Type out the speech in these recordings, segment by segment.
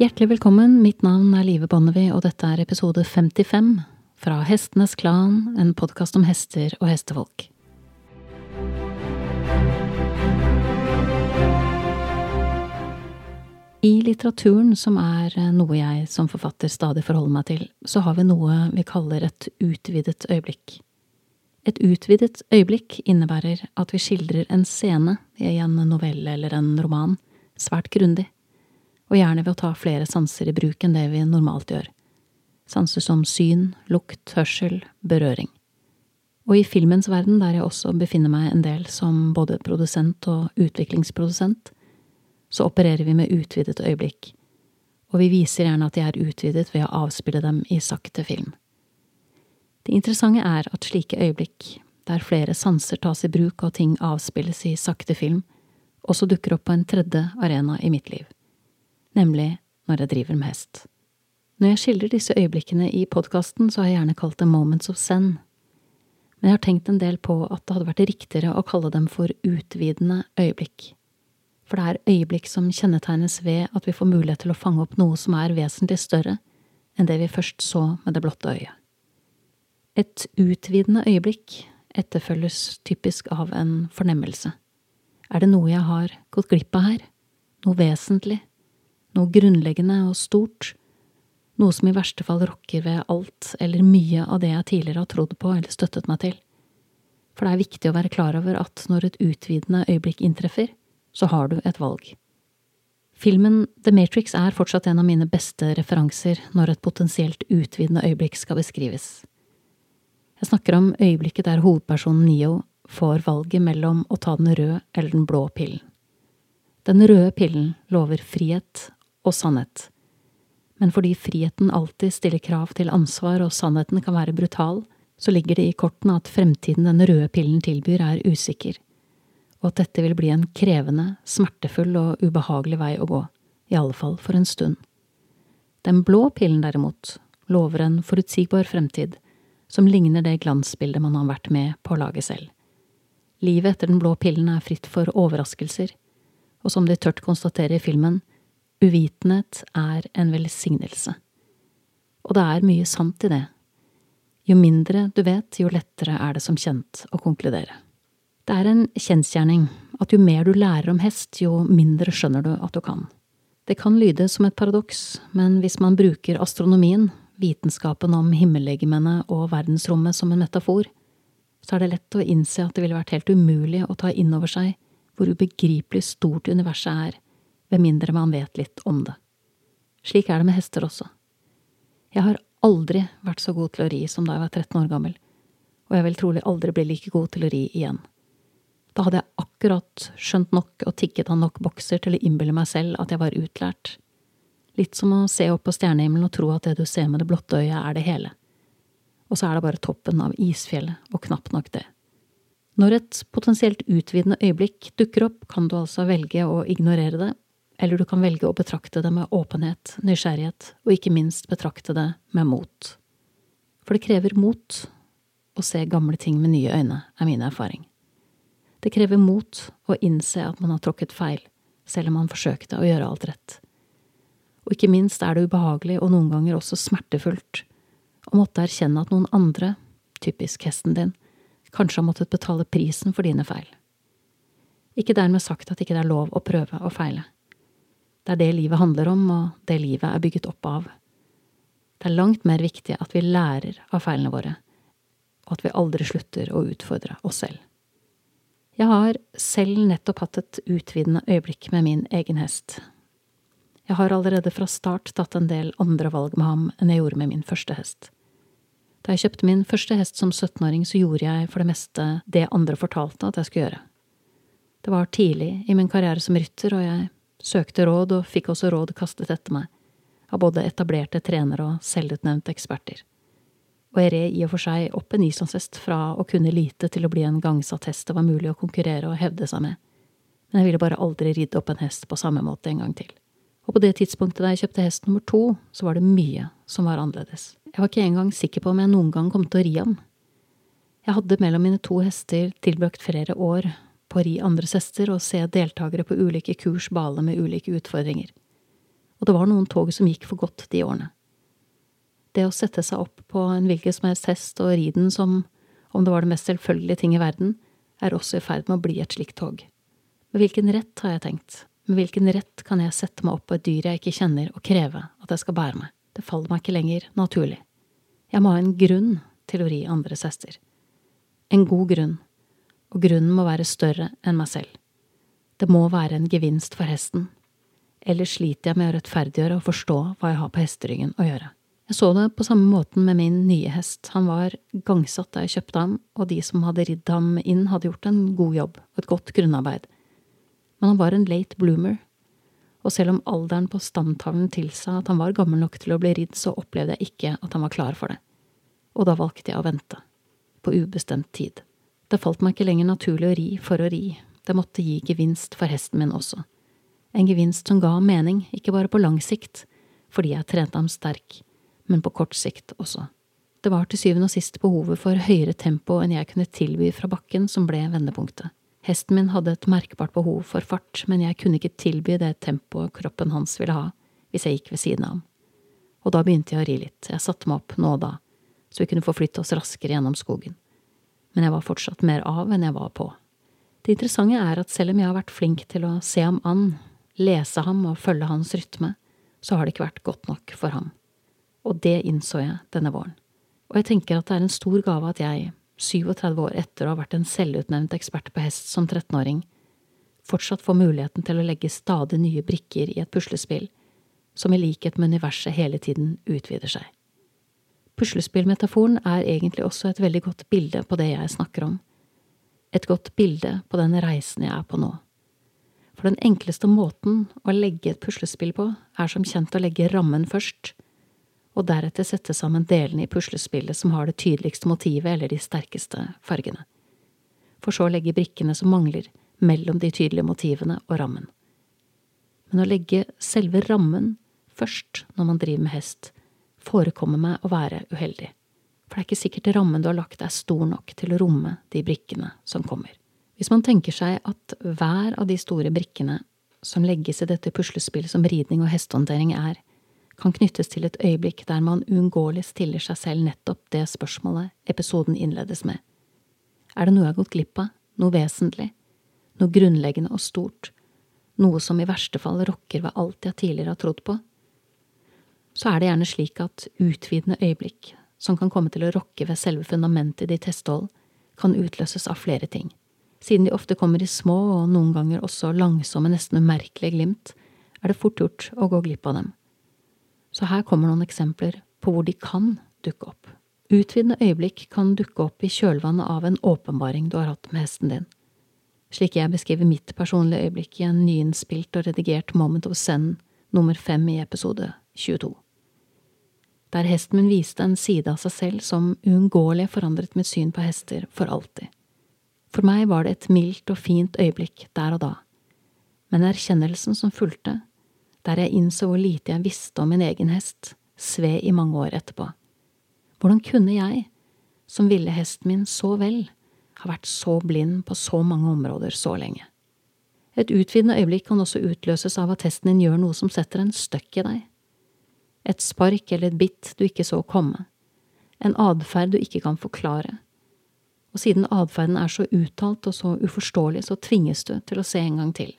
Hjertelig velkommen, mitt navn er Live Bonnevie, og dette er episode 55 fra Hestenes Klan, en podkast om hester og hestefolk. I litteraturen, som er noe jeg som forfatter stadig forholder meg til, så har vi noe vi kaller et utvidet øyeblikk. Et utvidet øyeblikk innebærer at vi skildrer en scene i en novelle eller en roman svært grundig, og gjerne ved å ta flere sanser i bruk enn det vi normalt gjør. Sanser som syn, lukt, hørsel, berøring. Og i filmens verden, der jeg også befinner meg en del som både produsent og utviklingsprodusent, så opererer vi med utvidet øyeblikk, og vi viser gjerne at de er utvidet ved å avspille dem i sakte film. Det interessante er at slike øyeblikk, der flere sanser tas i bruk og ting avspilles i sakte film, også dukker opp på en tredje arena i mitt liv, nemlig når jeg driver med hest. Når jeg skildrer disse øyeblikkene i podkasten, så har jeg gjerne kalt dem moments of zen, men jeg har tenkt en del på at det hadde vært riktigere å kalle dem for utvidende øyeblikk for det er øyeblikk som kjennetegnes ved at vi får mulighet til å fange opp noe som er vesentlig større enn det vi først så med det blotte øyet. Et utvidende øyeblikk etterfølges typisk av en fornemmelse. Er det noe jeg har gått glipp av her? Noe vesentlig? Noe grunnleggende og stort? Noe som i verste fall rokker ved alt eller mye av det jeg tidligere har trodd på eller støttet meg til? For det er viktig å være klar over at når et utvidende øyeblikk inntreffer, så har du et valg. Filmen The Matrix er fortsatt en av mine beste referanser når et potensielt utvidende øyeblikk skal beskrives. Jeg snakker om øyeblikket der hovedpersonen Neo får valget mellom å ta den røde eller den blå pillen. Den røde pillen lover frihet og sannhet, men fordi friheten alltid stiller krav til ansvar og sannheten kan være brutal, så ligger det i kortene at fremtiden den røde pillen tilbyr er usikker og at dette vil bli en krevende, smertefull og ubehagelig vei å gå, i alle fall for en stund. Den blå pillen, derimot, lover en forutsigbar fremtid, som ligner det glansbildet man har vært med på å lage selv. Livet etter den blå pillen er fritt for overraskelser, og som de tørt konstaterer i filmen, uvitenhet er en velsignelse. Og det er mye sant i det. Jo mindre du vet, jo lettere er det som kjent å konkludere. Det er en kjensgjerning at jo mer du lærer om hest, jo mindre skjønner du at du kan. Det kan lyde som et paradoks, men hvis man bruker astronomien, vitenskapen om himmellegemene og verdensrommet som en metafor, så er det lett å innse at det ville vært helt umulig å ta inn over seg hvor ubegripelig stort universet er, med mindre man vet litt om det. Slik er det med hester også. Jeg har aldri vært så god til å ri som da jeg var 13 år gammel, og jeg vil trolig aldri bli like god til å ri igjen. Da hadde jeg akkurat skjønt nok og tikket av nok bokser til å innbille meg selv at jeg var utlært. Litt som å se opp på stjernehimmelen og tro at det du ser med det blotte øyet, er det hele. Og så er det bare toppen av isfjellet, og knapt nok det. Når et potensielt utvidende øyeblikk dukker opp, kan du altså velge å ignorere det, eller du kan velge å betrakte det med åpenhet, nysgjerrighet, og ikke minst betrakte det med mot. For det krever mot å se gamle ting med nye øyne, er min erfaring. Det krever mot å innse at man har tråkket feil, selv om man forsøkte å gjøre alt rett. Og ikke minst er det ubehagelig og noen ganger også smertefullt å måtte erkjenne at noen andre, typisk hesten din, kanskje har måttet betale prisen for dine feil. Ikke dermed sagt at ikke det er lov å prøve og feile. Det er det livet handler om, og det livet er bygget opp av. Det er langt mer viktig at vi lærer av feilene våre, og at vi aldri slutter å utfordre oss selv. Jeg har selv nettopp hatt et utvidende øyeblikk med min egen hest. Jeg har allerede fra start tatt en del andre valg med ham enn jeg gjorde med min første hest. Da jeg kjøpte min første hest som 17-åring, så gjorde jeg for det meste det andre fortalte at jeg skulle gjøre. Det var tidlig i min karriere som rytter, og jeg søkte råd og fikk også råd kastet etter meg, av både etablerte trenere og selvutnevnte eksperter og jeg red i og for seg opp en islandshest fra å kunne lite til å bli en gangsatt hest det var mulig å konkurrere og hevde seg med, men jeg ville bare aldri ridde opp en hest på samme måte en gang til. Og på det tidspunktet da jeg kjøpte hest nummer to, så var det mye som var annerledes. Jeg var ikke engang sikker på om jeg noen gang kom til å ri ham. Jeg hadde mellom mine to hester tilbrakt flere år på å ri andres hester og se deltakere på ulike kurs bale med ulike utfordringer. og det var noen tog som gikk for godt de årene. Det å sette seg opp på en hvilken som helst hest og ri den som om det var det mest selvfølgelige ting i verden, er også i ferd med å bli et slikt tog. Med hvilken rett, har jeg tenkt, med hvilken rett kan jeg sette meg opp på et dyr jeg ikke kjenner og kreve at jeg skal bære meg, det faller meg ikke lenger naturlig. Jeg må ha en grunn til å ri andres hester. En god grunn, og grunnen må være større enn meg selv. Det må være en gevinst for hesten, ellers sliter jeg med å rettferdiggjøre og forstå hva jeg har på hesteryggen å gjøre. Jeg så det på samme måten med min nye hest, han var gangsatt da jeg kjøpte ham, og de som hadde ridd ham inn, hadde gjort en god jobb og et godt grunnarbeid. Men han var en late bloomer, og selv om alderen på stamtavlen tilsa at han var gammel nok til å bli ridd, så opplevde jeg ikke at han var klar for det, og da valgte jeg å vente, på ubestemt tid. Det falt meg ikke lenger naturlig å ri for å ri, det måtte gi gevinst for hesten min også. En gevinst som ga mening, ikke bare på lang sikt, fordi jeg trente ham sterk, men på kort sikt også. Det var til syvende og sist behovet for høyere tempo enn jeg kunne tilby fra bakken som ble vendepunktet. Hesten min hadde et merkbart behov for fart, men jeg kunne ikke tilby det tempoet kroppen hans ville ha hvis jeg gikk ved siden av ham. Og da begynte jeg å ri litt, jeg satte meg opp nå og da, så vi kunne forflytte oss raskere gjennom skogen. Men jeg var fortsatt mer av enn jeg var på. Det interessante er at selv om jeg har vært flink til å se ham an, lese ham og følge hans rytme, så har det ikke vært godt nok for ham og det innså jeg denne våren. Og jeg tenker at det er en stor gave at jeg, 37 år etter å ha vært en selvutnevnt ekspert på hest som 13-åring, fortsatt får muligheten til å legge stadig nye brikker i et puslespill som i likhet med universet hele tiden utvider seg. Puslespillmetaforen er egentlig også et veldig godt bilde på det jeg snakker om, et godt bilde på den reisen jeg er på nå. For den enkleste måten å legge et puslespill på er som kjent å legge rammen først, og deretter sette sammen delene i puslespillet som har det tydeligste motivet eller de sterkeste fargene. For så å legge brikkene som mangler, mellom de tydelige motivene og rammen. Men å legge selve rammen først når man driver med hest, forekommer meg å være uheldig, for det er ikke sikkert rammen du har lagt er stor nok til å romme de brikkene som kommer. Hvis man tenker seg at hver av de store brikkene som legges i dette puslespillet som ridning og hestehåndtering er, kan knyttes til et øyeblikk der man uunngåelig stiller seg selv nettopp det spørsmålet episoden innledes med. Er det noe jeg har gått glipp av, noe vesentlig, noe grunnleggende og stort, noe som i verste fall rokker ved alt jeg tidligere har trodd på? Så er det gjerne slik at utvidende øyeblikk, som kan komme til å rokke ved selve fundamentet i ditt hestehold, kan utløses av flere ting. Siden de ofte kommer i små og noen ganger også langsomme, nesten umerkelige glimt, er det fort gjort å gå glipp av dem. Så her kommer noen eksempler på hvor de kan dukke opp. Utvidende øyeblikk kan dukke opp i kjølvannet av en åpenbaring du har hatt med hesten din. Slik jeg beskriver mitt personlige øyeblikk i en nyinnspilt og redigert Moment of Zen nummer fem i episode 22. Der hesten min viste en side av seg selv som uunngåelig forandret mitt syn på hester for alltid. For meg var det et mildt og fint øyeblikk der og da, men erkjennelsen som fulgte, der jeg innså hvor lite jeg visste om min egen hest, sved i mange år etterpå. Hvordan kunne jeg, som ville hesten min så vel, ha vært så blind på så mange områder så lenge? Et utvidende øyeblikk kan også utløses av at hesten din gjør noe som setter en støkk i deg. Et spark eller et bitt du ikke så komme. En atferd du ikke kan forklare. Og siden atferden er så uttalt og så uforståelig, så tvinges du til å se en gang til.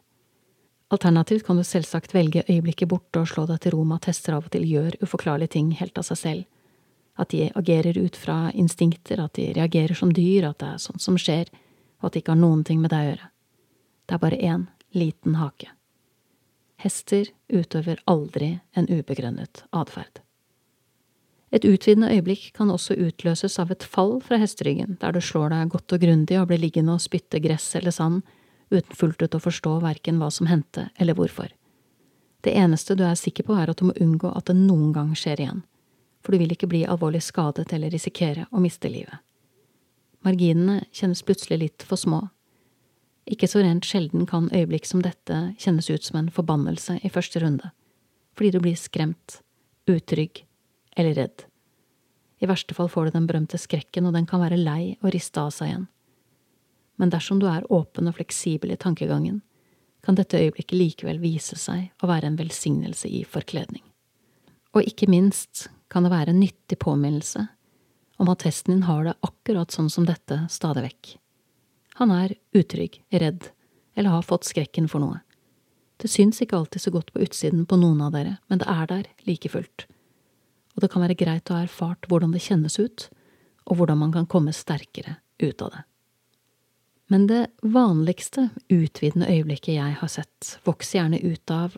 Alternativt kan du selvsagt velge øyeblikket borte og slå deg til ro med at hester av og til gjør uforklarlige ting helt av seg selv, at de agerer ut fra instinkter, at de reagerer som dyr, at det er sånt som skjer, og at det ikke har noen ting med deg å gjøre. Det er bare én liten hake. Hester utøver aldri en ubegrunnet atferd. Et utvidende øyeblikk kan også utløses av et fall fra hesteryggen, der du slår deg godt og grundig og blir liggende og spytte gress eller sand uten fullt ut å forstå verken hva som hendte eller hvorfor. Det eneste du er sikker på, er at du må unngå at det noen gang skjer igjen, for du vil ikke bli alvorlig skadet eller risikere å miste livet. Marginene kjennes plutselig litt for små. Ikke så rent sjelden kan øyeblikk som dette kjennes ut som en forbannelse i første runde, fordi du blir skremt, utrygg eller redd. I verste fall får du den berømte skrekken, og den kan være lei og riste av seg igjen men dersom du er åpen og fleksibel i tankegangen, kan dette øyeblikket likevel vise seg å være en velsignelse i forkledning. Og ikke minst kan det være en nyttig påminnelse om at hesten din har det akkurat sånn som dette stadig vekk. Han er utrygg, redd, eller har fått skrekken for noe. Det syns ikke alltid så godt på utsiden på noen av dere, men det er der like fullt. Og det kan være greit å ha erfart hvordan det kjennes ut, og hvordan man kan komme sterkere ut av det. Men det vanligste utvidende øyeblikket jeg har sett, vokser gjerne ut av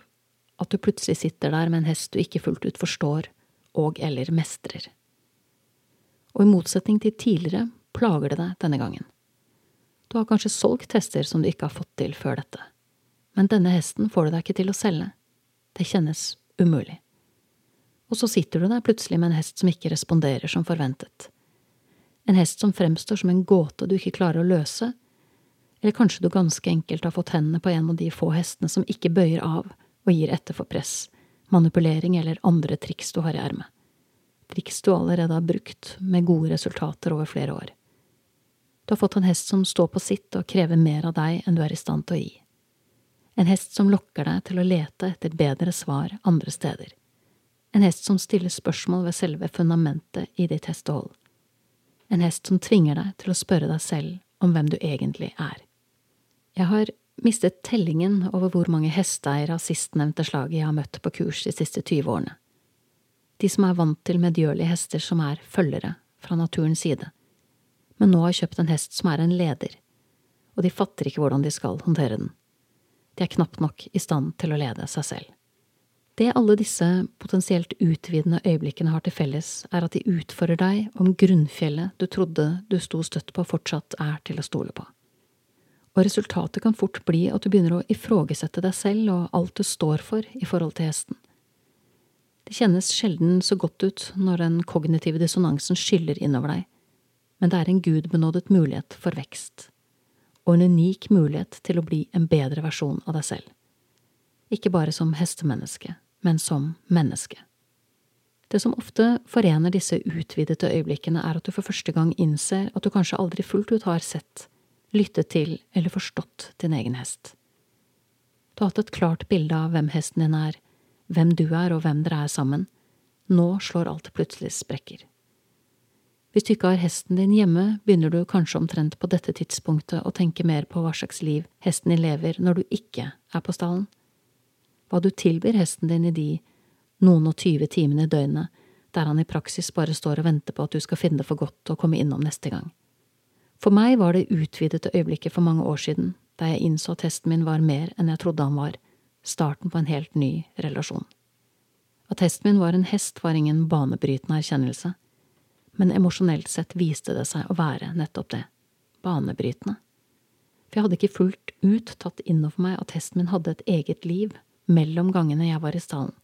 at du plutselig sitter der med en hest du ikke fullt ut forstår og eller mestrer. Og i motsetning til tidligere plager det deg denne gangen. Du har kanskje solgt hester som du ikke har fått til før dette, men denne hesten får du deg ikke til å selge. Det kjennes umulig. Og så sitter du der plutselig med en hest som ikke responderer som forventet. En hest som fremstår som en gåte du ikke klarer å løse, eller kanskje du ganske enkelt har fått hendene på en av de få hestene som ikke bøyer av og gir etter for press, manipulering eller andre triks du har i ermet. Triks du allerede har brukt, med gode resultater over flere år. Du har fått en hest som står på sitt og krever mer av deg enn du er i stand til å gi. En hest som lokker deg til å lete etter bedre svar andre steder. En hest som stiller spørsmål ved selve fundamentet i ditt hestehold. En hest som tvinger deg til å spørre deg selv om hvem du egentlig er. Jeg har mistet tellingen over hvor mange hesteeiere av sistnevnte slaget jeg har møtt på kurs de siste 20 årene. De som er vant til medgjørlige hester som er følgere fra naturens side, men nå har kjøpt en hest som er en leder, og de fatter ikke hvordan de skal håndtere den. De er knapt nok i stand til å lede seg selv. Det alle disse potensielt utvidende øyeblikkene har til felles, er at de utfordrer deg om grunnfjellet du trodde du sto støtt på fortsatt er til å stole på og resultatet kan fort bli at du begynner å ifrågesette deg selv og alt du står for i forhold til hesten. Det kjennes sjelden så godt ut når den kognitive dissonansen skyller innover deg, men det er en gudbenådet mulighet for vekst, og en unik mulighet til å bli en bedre versjon av deg selv. Ikke bare som hestemenneske, men som menneske. Det som ofte forener disse utvidete øyeblikkene, er at du for første gang innser at du kanskje aldri fullt ut har sett lyttet til eller forstått din egen hest. Du har hatt et klart bilde av hvem hesten din er, hvem du er og hvem dere er sammen. Nå slår alt plutselig sprekker. Hvis du ikke har hesten din hjemme, begynner du kanskje omtrent på dette tidspunktet å tenke mer på hva slags liv hesten din lever når du ikke er på stallen. Hva du tilbyr hesten din i de noen og tyve timene i døgnet der han i praksis bare står og venter på at du skal finne det for godt å komme innom neste gang. For meg var det utvidete øyeblikket for mange år siden, da jeg innså at hesten min var mer enn jeg trodde han var, starten på en helt ny relasjon. At hesten min var en hest, var ingen banebrytende erkjennelse, men emosjonelt sett viste det seg å være nettopp det, banebrytende. For jeg hadde ikke fullt ut tatt inn over meg at hesten min hadde et eget liv mellom gangene jeg var i stallen.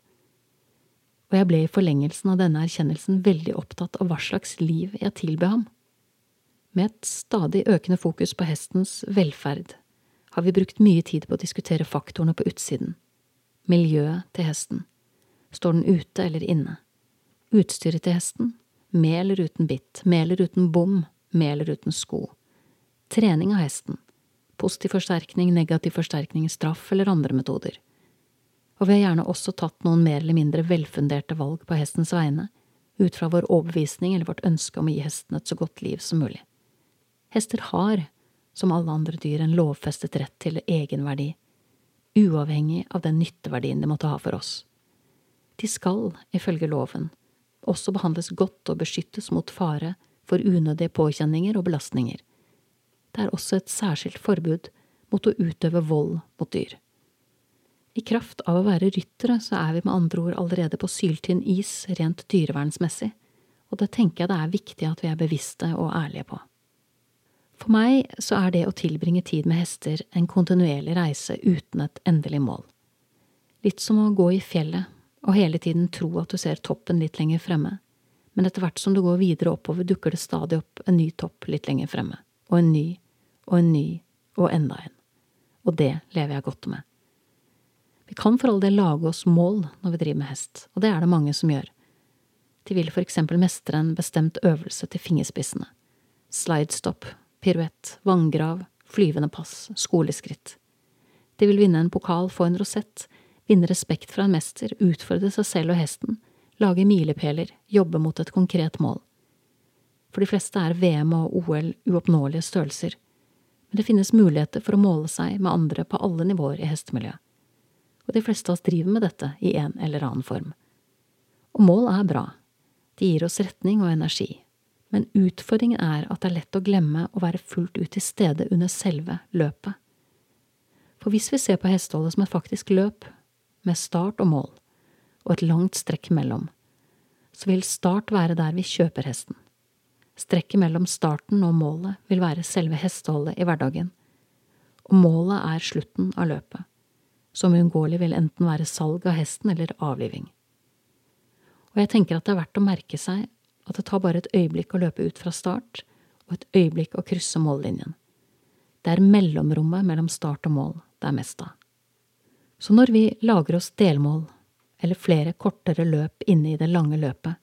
Og jeg ble i forlengelsen av denne erkjennelsen veldig opptatt av hva slags liv jeg tilbød ham. Med et stadig økende fokus på hestens velferd har vi brukt mye tid på å diskutere faktorene på utsiden. Miljøet til hesten. Står den ute eller inne? Utstyret til hesten. Med eller uten bitt, med eller uten bom, med eller uten sko. Trening av hesten. Positiv forsterkning, negativ forsterkning, straff eller andre metoder. Og vi har gjerne også tatt noen mer eller mindre velfunderte valg på hestens vegne, ut fra vår overbevisning eller vårt ønske om å gi hesten et så godt liv som mulig. Hester har, som alle andre dyr, en lovfestet rett til egenverdi, uavhengig av den nytteverdien de måtte ha for oss. De skal, ifølge loven, også behandles godt og beskyttes mot fare for unødige påkjenninger og belastninger. Det er også et særskilt forbud mot å utøve vold mot dyr. I kraft av å være ryttere så er vi med andre ord allerede på syltynn is rent dyrevernsmessig, og det tenker jeg det er viktig at vi er bevisste og ærlige på. For meg så er det å tilbringe tid med hester en kontinuerlig reise uten et endelig mål. Litt som å gå i fjellet og hele tiden tro at du ser toppen litt lenger fremme, men etter hvert som du går videre oppover, dukker det stadig opp en ny topp litt lenger fremme, og en ny, og en ny, og enda en. Og det lever jeg godt med. Vi kan for all del lage oss mål når vi driver med hest, og det er det mange som gjør. De vil for eksempel mestre en bestemt øvelse til fingerspissene. Slidestop, piruett, vanngrav, flyvende pass, skoleskritt. De vil vinne en pokal, få en rosett, vinne respekt fra en mester, utfordre seg selv og hesten, lage milepæler, jobbe mot et konkret mål. For de fleste er VM og OL uoppnåelige størrelser, men det finnes muligheter for å måle seg med andre på alle nivåer i hestemiljøet. Og de fleste av oss driver med dette i en eller annen form. Og mål er bra, de gir oss retning og energi, men utfordringen er at det er lett å glemme å være fullt ut til stede under selve løpet. For hvis vi ser på hesteholdet som et faktisk løp, med start og mål, og et langt strekk mellom, så vil start være der vi kjøper hesten. Strekket mellom starten og målet vil være selve hesteholdet i hverdagen, og målet er slutten av løpet, som uunngåelig vil enten være salg av hesten eller avliving. Og jeg tenker at det er verdt å merke seg at det tar bare et øyeblikk å løpe ut fra start, og et øyeblikk å krysse mållinjen. Det er mellomrommet mellom start og mål det er mest av. Så når vi lager oss delmål, eller flere kortere løp inne i det lange løpet,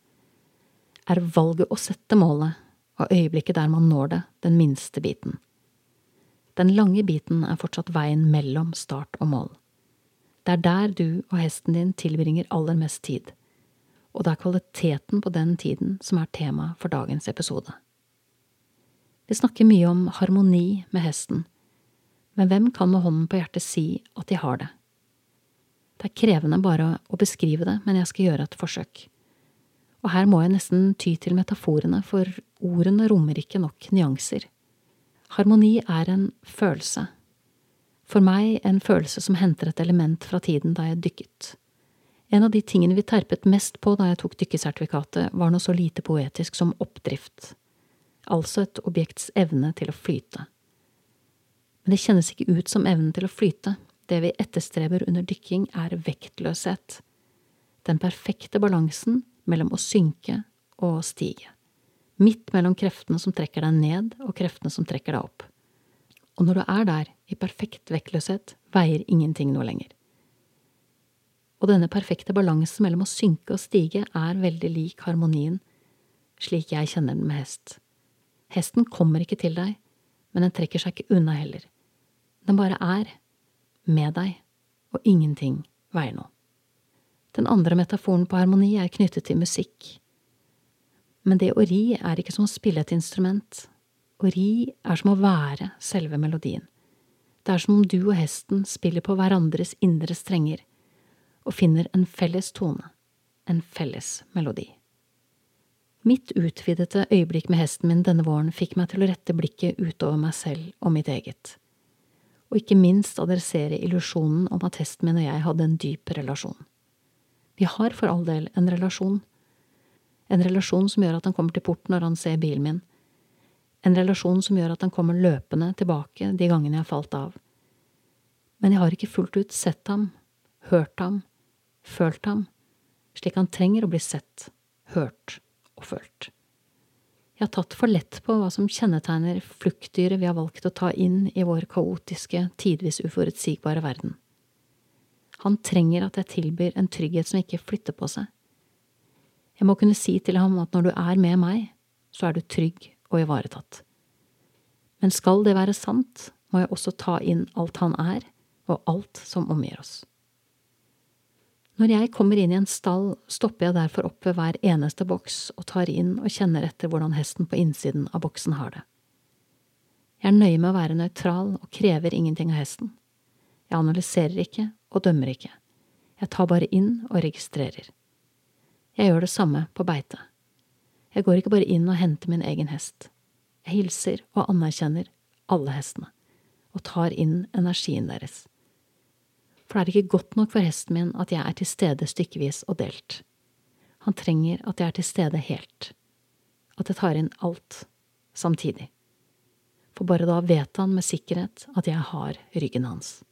er valget å sette målet og øyeblikket der man når det, den minste biten. Den lange biten er fortsatt veien mellom start og mål. Det er der du og hesten din tilbringer aller mest tid, og det er kvaliteten på den tiden som er tema for dagens episode. Vi snakker mye om harmoni med hesten, men hvem kan med hånden på hjertet si at de har det? Det er krevende bare å beskrive det, men jeg skal gjøre et forsøk. Og her må jeg nesten ty til metaforene, for ordene rommer ikke nok nyanser. Harmoni er en følelse. For meg en følelse som henter et element fra tiden da jeg dykket. En av de tingene vi terpet mest på da jeg tok dykkesertifikatet, var noe så lite poetisk som oppdrift, altså et objekts evne til å flyte. Men det kjennes ikke ut som evnen til å flyte, det vi etterstreber under dykking, er vektløshet. Den perfekte balansen mellom å synke og stige. Midt mellom kreftene som trekker deg ned, og kreftene som trekker deg opp. Og når du er der, i perfekt vektløshet, veier ingenting noe lenger. Og denne perfekte balansen mellom å synke og stige er veldig lik harmonien, slik jeg kjenner den med hest. Hesten kommer ikke til deg, men den trekker seg ikke unna heller. Den bare er, med deg, og ingenting veier noe. Den andre metaforen på harmoni er knyttet til musikk. Men det å ri er ikke som å spille et instrument. Å ri er som å være selve melodien. Det er som om du og hesten spiller på hverandres indre strenger og finner en felles tone, en felles melodi. Mitt utvidete øyeblikk med hesten min denne våren fikk meg til å rette blikket utover meg selv og mitt eget og ikke minst adressere illusjonen om at hesten min og jeg hadde en dyp relasjon. Vi har for all del en relasjon. En relasjon som gjør at han kommer til porten når han ser bilen min. En relasjon som gjør at han kommer løpende tilbake de gangene jeg har falt av. Men jeg har ikke fullt ut sett ham, hørt ham, følt ham, slik han trenger å bli sett, hørt og følt. Jeg har tatt for lett på hva som kjennetegner fluktdyret vi har valgt å ta inn i vår kaotiske, tidvis uforutsigbare verden. Han trenger at jeg tilbyr en trygghet som ikke flytter på seg. Jeg må kunne si til ham at når du er med meg, så er du trygg og ivaretatt. Men skal det være sant, må jeg også ta inn alt han er, og alt som omgir oss. Når jeg kommer inn i en stall, stopper jeg derfor opp ved hver eneste boks og tar inn og kjenner etter hvordan hesten på innsiden av boksen har det. Jeg er nøye med å være nøytral og krever ingenting av hesten. Jeg analyserer ikke og dømmer ikke. Jeg tar bare inn og registrerer. Jeg gjør det samme på beite. Jeg går ikke bare inn og henter min egen hest. Jeg hilser og anerkjenner alle hestene, og tar inn energien deres for det er ikke godt nok for hesten min at jeg er til stede stykkevis og delt. Han trenger at jeg er til stede helt, at jeg tar inn alt samtidig. For bare da vet han med sikkerhet at jeg har ryggen hans.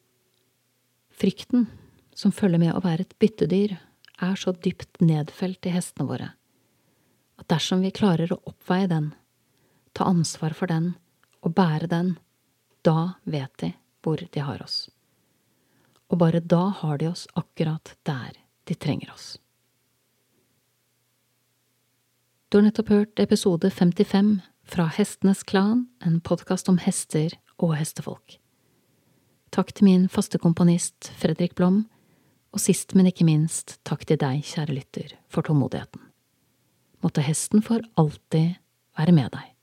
Frykten som følger med å være et byttedyr, er så dypt nedfelt i hestene våre at dersom vi klarer å oppveie den, ta ansvar for den og bære den, da vet de hvor de har oss og bare da har de oss akkurat der de trenger oss. Du har nettopp hørt episode 55 fra Hestenes Klan, en podkast om hester og hestefolk. Takk til min faste komponist Fredrik Blom, og sist, men ikke minst, takk til deg, kjære lytter, for tålmodigheten. Måtte hesten for alltid være med deg.